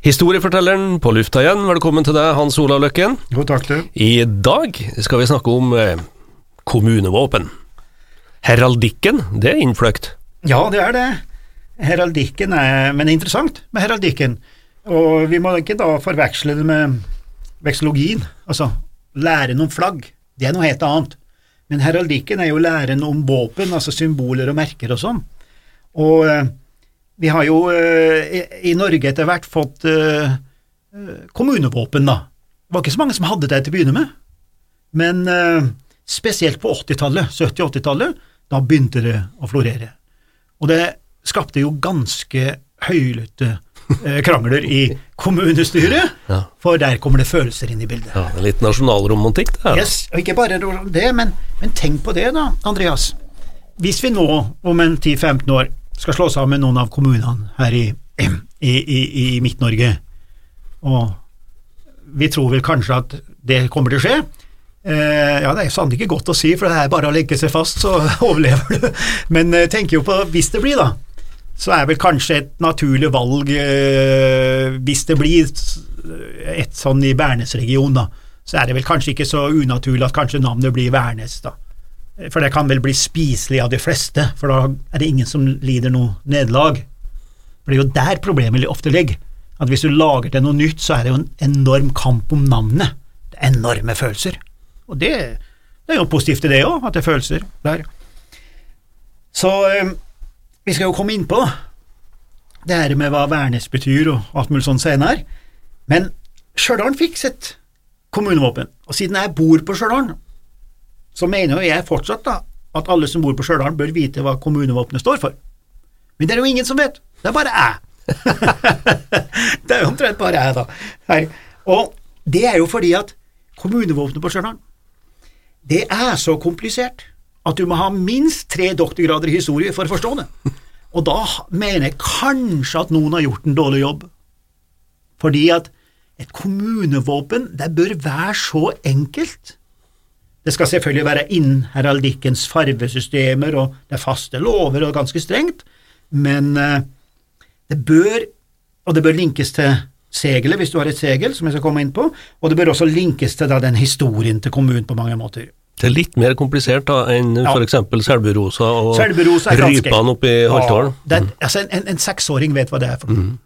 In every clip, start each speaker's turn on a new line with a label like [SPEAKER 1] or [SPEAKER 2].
[SPEAKER 1] Historiefortelleren på lufta igjen, velkommen til deg, Hans Olav Løkken.
[SPEAKER 2] Jo, takk du.
[SPEAKER 1] I dag skal vi snakke om eh, kommunevåpen. Heraldikken, det er innfløkt.
[SPEAKER 2] Ja, det er det. Heraldikken er Men det er interessant med heraldikken. Og vi må ikke da forveksle det med vekselogien, altså læren om flagg. Det er noe helt annet. Men heraldikken er jo læren om våpen, altså symboler og merker og sånn. Og eh, vi har jo eh, i, Norge etter hvert fått eh, eh, kommunevåpen, da. Det var ikke så mange som hadde det til å begynne med, men spesielt på 80-tallet, 70-80-tallet, da begynte det å florere. Og det skapte jo ganske høylytte krangler i kommunestyret,
[SPEAKER 1] Ja.
[SPEAKER 2] for der kommer det følelser inn i bildet.
[SPEAKER 1] Ja, litt nasjonalromantikk, det.
[SPEAKER 2] Yes, og ikke bare det, men, men tenk på det da, Andreas. Hvis vi nå, om en 10-15 år, skal slå sammen noen av kommunene her i, i, i, i Midt-Norge, og vi tror vel kanskje at det kommer til å skje, eh, ja, det er sannelig ikke godt å si, for det er bare å legge seg fast, så overlever du. Men eh, tenk jo på, hvis det blir da, så er vel kanskje et naturlig valg, eh, hvis det blir et sånn i Værnes-regionen, da, så er det vel kanskje ikke så unaturlig at kanskje navnet blir Værnes, da. For det kan vel bli spiselig av de fleste, for da er det ingen som lider noe nederlag. For det er jo der problemet ofte ligger, at hvis du lager til noe nytt, så er det jo en enorm kamp om navnet. Det er enorme følelser. Og det, det er jo positivt i det òg, at det er følelser der. Så eh, vi skal jo komme inn på det her med hva Værnes betyr og alt mulig sånn senere, men Stjørdal fikk sitt kommunevåpen, og siden jeg bor på Stjørdal, så mener jo jeg fortsatt da at alle som bor på Stjørdal bør vite hva kommunevåpenet står for. Men det er jo ingen som vet, det er bare jeg. det er jo omtrent bare jeg, da. Her. Og det er jo fordi at kommunevåpenet på Stjørdal, det er så komplisert at du må ha minst tre doktorgrader i historie for å forstå det. Og da mener jeg kanskje at noen har gjort en dårlig jobb. Fordi at et kommunevåpen, det bør være så enkelt. Det skal selvfølgelig være innen heraldikkens farvesystemer, og det er faste lover og ganske strengt, men eh, det bør, og det bør linkes til segelet hvis du har et segel, som jeg skal komme inn på, og det bør også linkes til da, den historien til kommunen på mange måter.
[SPEAKER 1] Det er litt mer komplisert da enn
[SPEAKER 2] Ja.
[SPEAKER 1] eksempel Selburosa og
[SPEAKER 2] Selburosa
[SPEAKER 1] rypene oppe i Holtålen.
[SPEAKER 2] Ja, er- altså en, en, en seksåring vet hva det er for noe.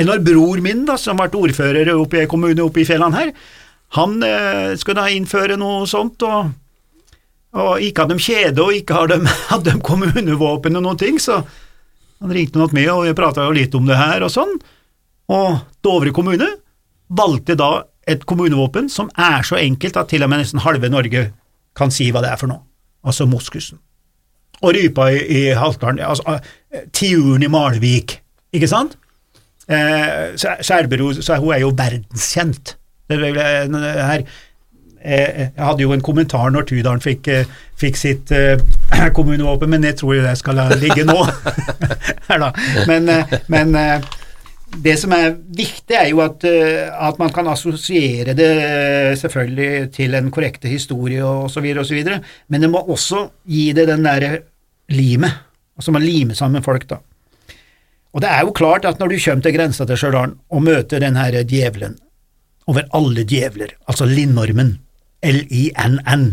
[SPEAKER 2] Eller bror min, da, som ble ordfører oppe i kommune oppe i fjellene her, han eh, skulle da innføre noe sånt, og, og ikke hadde de kjede, og ikke hadde de, kommunevåpen og noen ting, så han ringte noe med, og vi prata jo litt om det her og sånn, og Dovre kommune valgte da et kommunevåpen som er så enkelt at til og med nesten halve Norge kan si hva det er for noe, altså moskusen og rypa i, i Haltdalen, altså eh, tiuren i Malvik, ikke sant? Eh, Skjærbro, så hun er jo verdenskjent. Eh, her, eh, jeg hadde jo en kommentar når Tudalen fikk, eh, fikk sitt eh, kommunevåpen, men jeg tror jo det skal ligge nå. Men, eh, men eh, det som er viktig, er jo at, eh, at man kan assosiere det eh, selvfølgelig til en korrekte historie så videre, men det må også gi det den derre limet, altså man limer sammen folk, da. Og det er jo klart at når du kommer til grensa til Stjørdal og møter den her djevelen over alle djevler, altså Linnormen, L-I-N-N,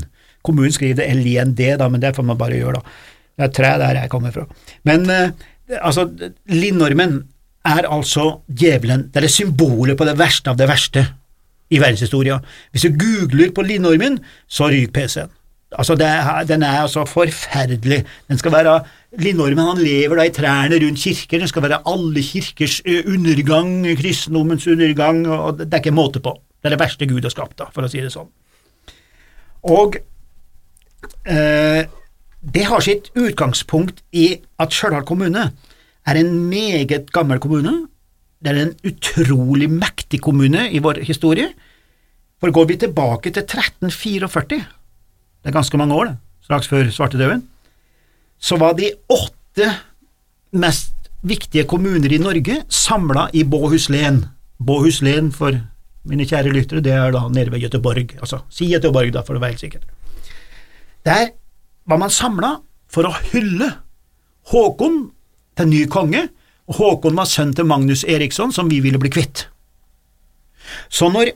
[SPEAKER 2] kommunen skriver det L-I-N-D, da, men det får man bare gjøre, da. Det er tre der jeg kommer fra. Men eh, altså, Linnormen er altså djevelen, det er det symbolet på det verste av det verste i verdenshistoria. Hvis du googler på Linnormen, så ryker PC-en. Altså, er, den er altså forferdelig. Den skal være Lindormen han lever da i trærne rundt kirker, den skal være alle kirkers undergang, kristendommens undergang, og det er ikke måte på. Det er det verste Gud har skapt, da, for å si det sånn. Og eh, det har sitt utgangspunkt i at Stjørdal kommune er en meget gammel kommune. Det er en utrolig mektig kommune i vår historie. For går vi tilbake til 1344, det er ganske mange år, det, straks før svartedauden, så var de åtte mest viktige kommuner i Norge samla i Båhuslen. Båhuslen, for mine kjære lyttere, det er da nede ved Göteborg, altså si Göteborg da, for å være helt sikker. Der var man samla for å hylle Håkon til ny konge, og Håkon var sønn til Magnus Eriksson, som vi ville bli kvitt. Så når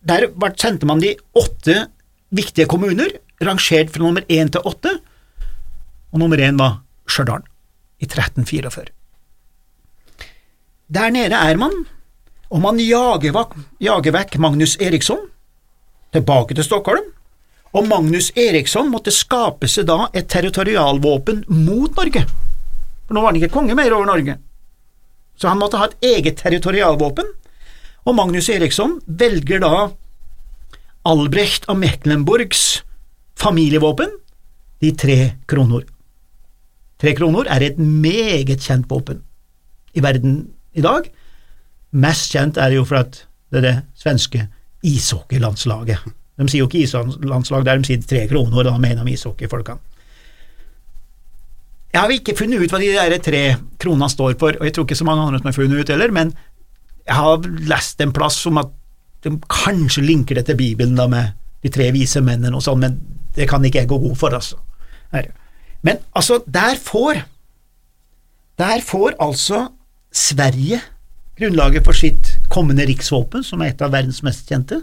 [SPEAKER 2] Der sendte man de åtte viktige kommuner, rangert fra nummer én til åtte, og nummer én var Stjørdal i 1344. Der nede er man, og man jager, jager vekk Magnus Eriksson tilbake til Stockholm, og Magnus Eriksson måtte skape seg da et territorialvåpen mot Norge, for nå var han ikke konge mer over Norge. Så han måtte ha et eget territorialvåpen, og Magnus Eriksson velger da Albrecht av Mecklenburgs familievåpen, de tre kronor. Tre kroner er et meget kjent våpen i verden i dag. Mest kjent er det jo for at det er det svenske ishockeylandslaget. De sier jo ikke islandslag der, de sier tre kroner, da mener de ishockeyfolkene. Jeg har ikke funnet ut hva de der tre kronene står for, og jeg tror ikke så mange andre som har funnet ut heller, men jeg har lest en plass om at de kanskje linker det til Bibelen da med de tre vise mennene og sånn, men det kan ikke jeg gå god for, altså. Men altså, der får Der får altså Sverige grunnlaget for sitt kommende riksvåpen, som er et av verdens mest kjente,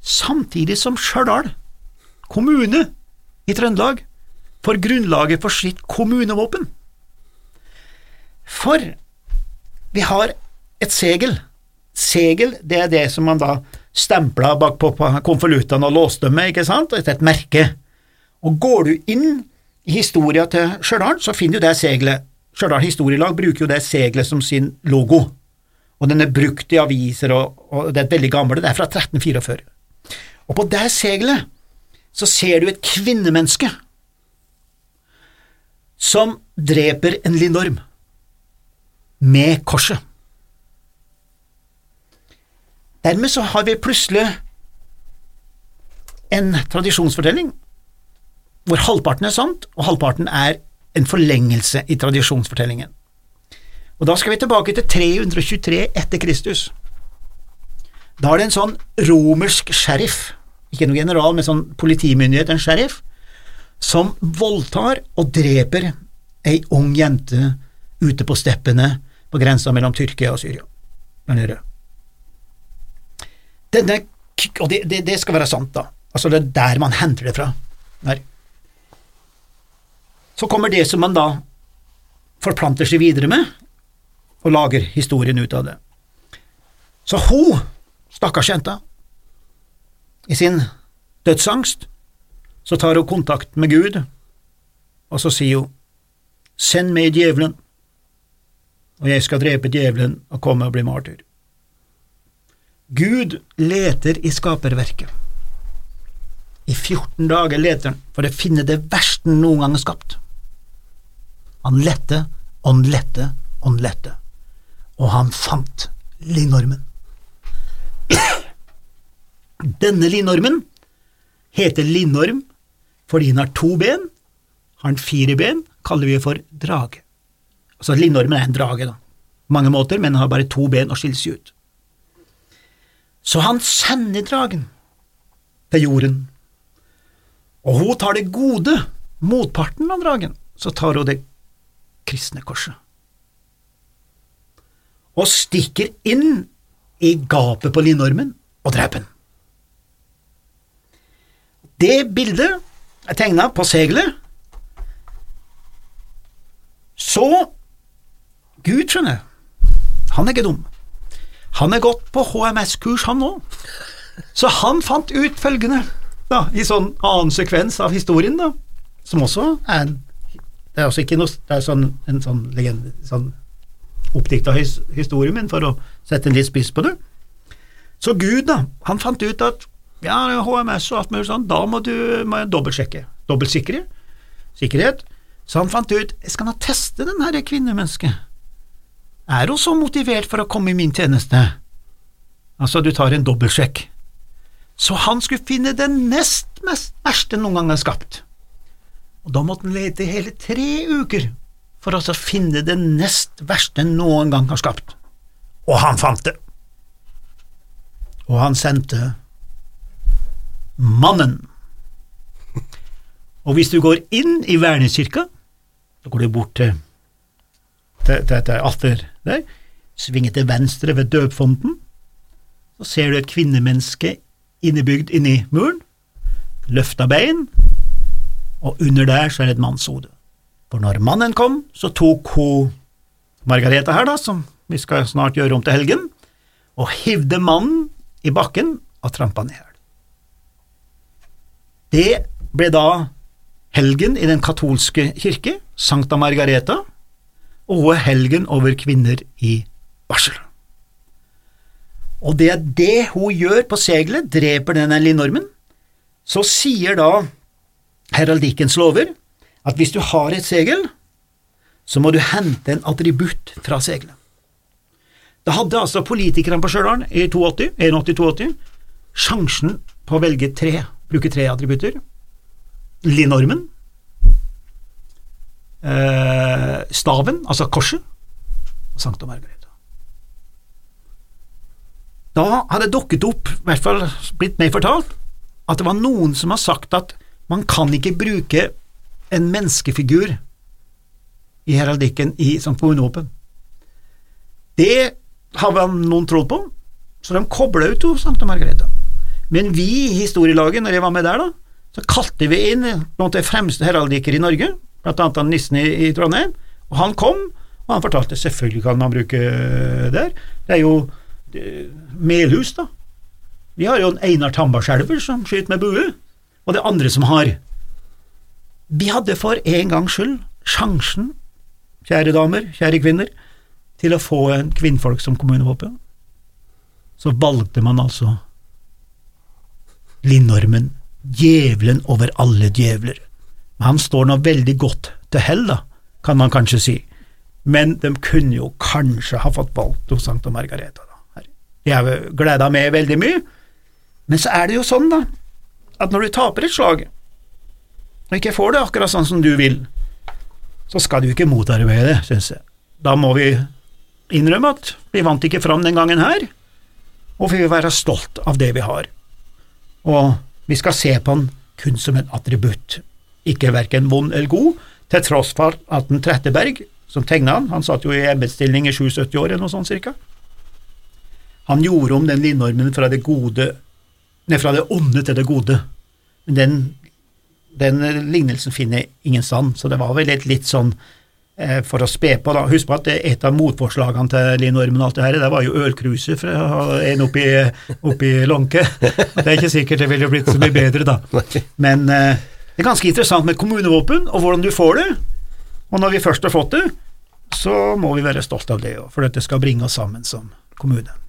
[SPEAKER 2] samtidig som Stjørdal kommune i Trøndelag får grunnlaget for sitt kommunevåpen. For vi har et segel. Segel, det er det som man da stempla bak på konvoluttene og låste med, ikke sant, etter et merke. Og går du inn i historia til Stjørdal, så finner du det seglet. Stjørdal Historielag bruker jo det seglet som sin logo, og den er brukt i aviser, og, og det er et veldig gammelt, det er fra 1344. Og på det seglet så ser du et kvinnemenneske som dreper en lindorm med korset. Dermed så har vi plutselig en tradisjonsfortelling hvor halvparten er sant, og halvparten er en forlengelse i tradisjonsfortellingen. Og Da skal vi tilbake til 323 etter Kristus. Da er det en sånn romersk sheriff, ikke noen general, men sånn politimyndighet, en sheriff, som voldtar og dreper ei ung jente ute på steppene på grensa mellom Tyrkia og Syria. Der Denne, og det, det, det skal være sant, da. Altså, det er der man henter det fra. Der. Så kommer det som man da forplanter seg videre med, og lager historien ut av det. Så hun, stakkars jenta, i sin dødsangst, så tar hun kontakt med Gud, og så sier hun, send meg djevelen, og jeg skal drepe djevelen og komme og bli martyr. Gud leter i skaperverket. I 14 dager leter han for å finne det verste noen gang har skapt. Han lette, han lette, han lette, og han fant linormen. Denne linormen heter linorm fordi den har to ben, har den fire ben, kaller vi for drage. Altså Linormen er en drage, da. Mange måter, men den har bare to ben og skiller seg ut. Så han sender dragen til jorden, og hun tar det gode, motparten av dragen, så tar hun det kristne korset, og stikker inn i gapet på linormen og dreper den. Det bildet er tegna på seglet. så Gud, skjønner jeg, han er ikke dum. Han er gått på HMS-kurs, han òg. Så han fant ut følgende, da, i sånn annen sekvens av historien, da, som også er en Det er også ikke noe Det er sånn, en sånn legende, sånn oppdikta his, historie, men for å sette en litt spiss på det. Så Gud, da, han fant ut at ja, HMS og alt mulig sånn, da må du må dobbeltsjekke. Dobbeltsikre. Sikkerhet. Så han fant ut skal nå teste den her kvinnemennesket. Er hun så motivert for å komme i min tjeneste? Altså, du tar en dobbeltsjekk. Så han skulle finne den nest mest verste noen gang er skapt. Og da måtte han lete i hele tre uker for å finne det nest verste noen gang har skapt. Og han fant det. Og han sendte Mannen. Og hvis du går inn i vernekirka, så går du bort til til, til, til alter der, svinger til venstre ved døpfonten, så ser du et kvinnemenneske innebygd inni muren, løfta bein, og under der så er det et mannshode. For når mannen kom, så tok hun Margareta her, da, som vi skal snart gjøre om til helgen, og hivde mannen i bakken og trampa ned. Det ble da helgen i den katolske kirke, Sankta Margareta, og helgen over kvinner i barsel. Og det er det hun gjør på seglet, dreper denne linormen. Så sier da heraldikkens lover at hvis du har et segel, så må du hente en attributt fra seglet. Da hadde altså politikerne på Stjørdal i 82, 81-82 sjansen på å velge tre, bruke tre attributter. Linnormen, eh, staven, altså korset, og Sankta Margareta. Da hadde det dukket opp, i hvert fall blitt meg fortalt, at det var noen som har sagt at man kan ikke bruke en menneskefigur i heraldikken i som kommunevåpen. Det har noen trodd på, så de kobla ut jo Sankta Margareta. Men vi i historielaget, når jeg var med der, da, så kalte vi inn noen av de fremste heraldikker i Norge, blant annet han nissen i, i Trondheim, og han kom, og han fortalte selvfølgelig kan man bruke der. Det er jo det, Melhus, da. Vi har jo en Einar Tambarskjelver som skyter med bue, og det er andre som har. Vi hadde for en gangs skyld sjansen, kjære damer, kjære kvinner, til å få en kvinnfolk som kommunevåpen. Så valgte man altså Lindormen, djevelen over alle djevler. Han står nå veldig godt til hell, da, kan man kanskje si, men de kunne jo kanskje ha fått valgt hos Sankta Margareta. da. Jeg gleda meg veldig mye, men så er det jo sånn, da, at når du taper et slag, og ikke får det akkurat sånn som du vil, så skal du ikke motarbeide det, synes jeg. Da må vi innrømme at vi vant ikke fram den gangen her, og vi vil være stolt av det vi har. Og vi skal se på den kun som en attributt, ikke verken vond eller god, til tross for at den Tretteberg, som tegna han, han satt jo i embetsstilling i 77 år eller noe sånt cirka, han gjorde om den linnormen fra det gode, nei, fra det onde til det gode, men den, den lignelsen finner ingen stand, så det var vel et litt sånn eh, for å spe på, da. Husk på at et av motforslagene til linnormen og alt det her, det var jo ølkruse fra en oppi, oppi Lånke. Det er ikke sikkert det ville blitt så mye bedre, da. Men eh, det er ganske interessant med kommunevåpen, og hvordan du får det. Og når vi først har fått det, så må vi være stolte av det, for dette skal bringe oss sammen som kommune.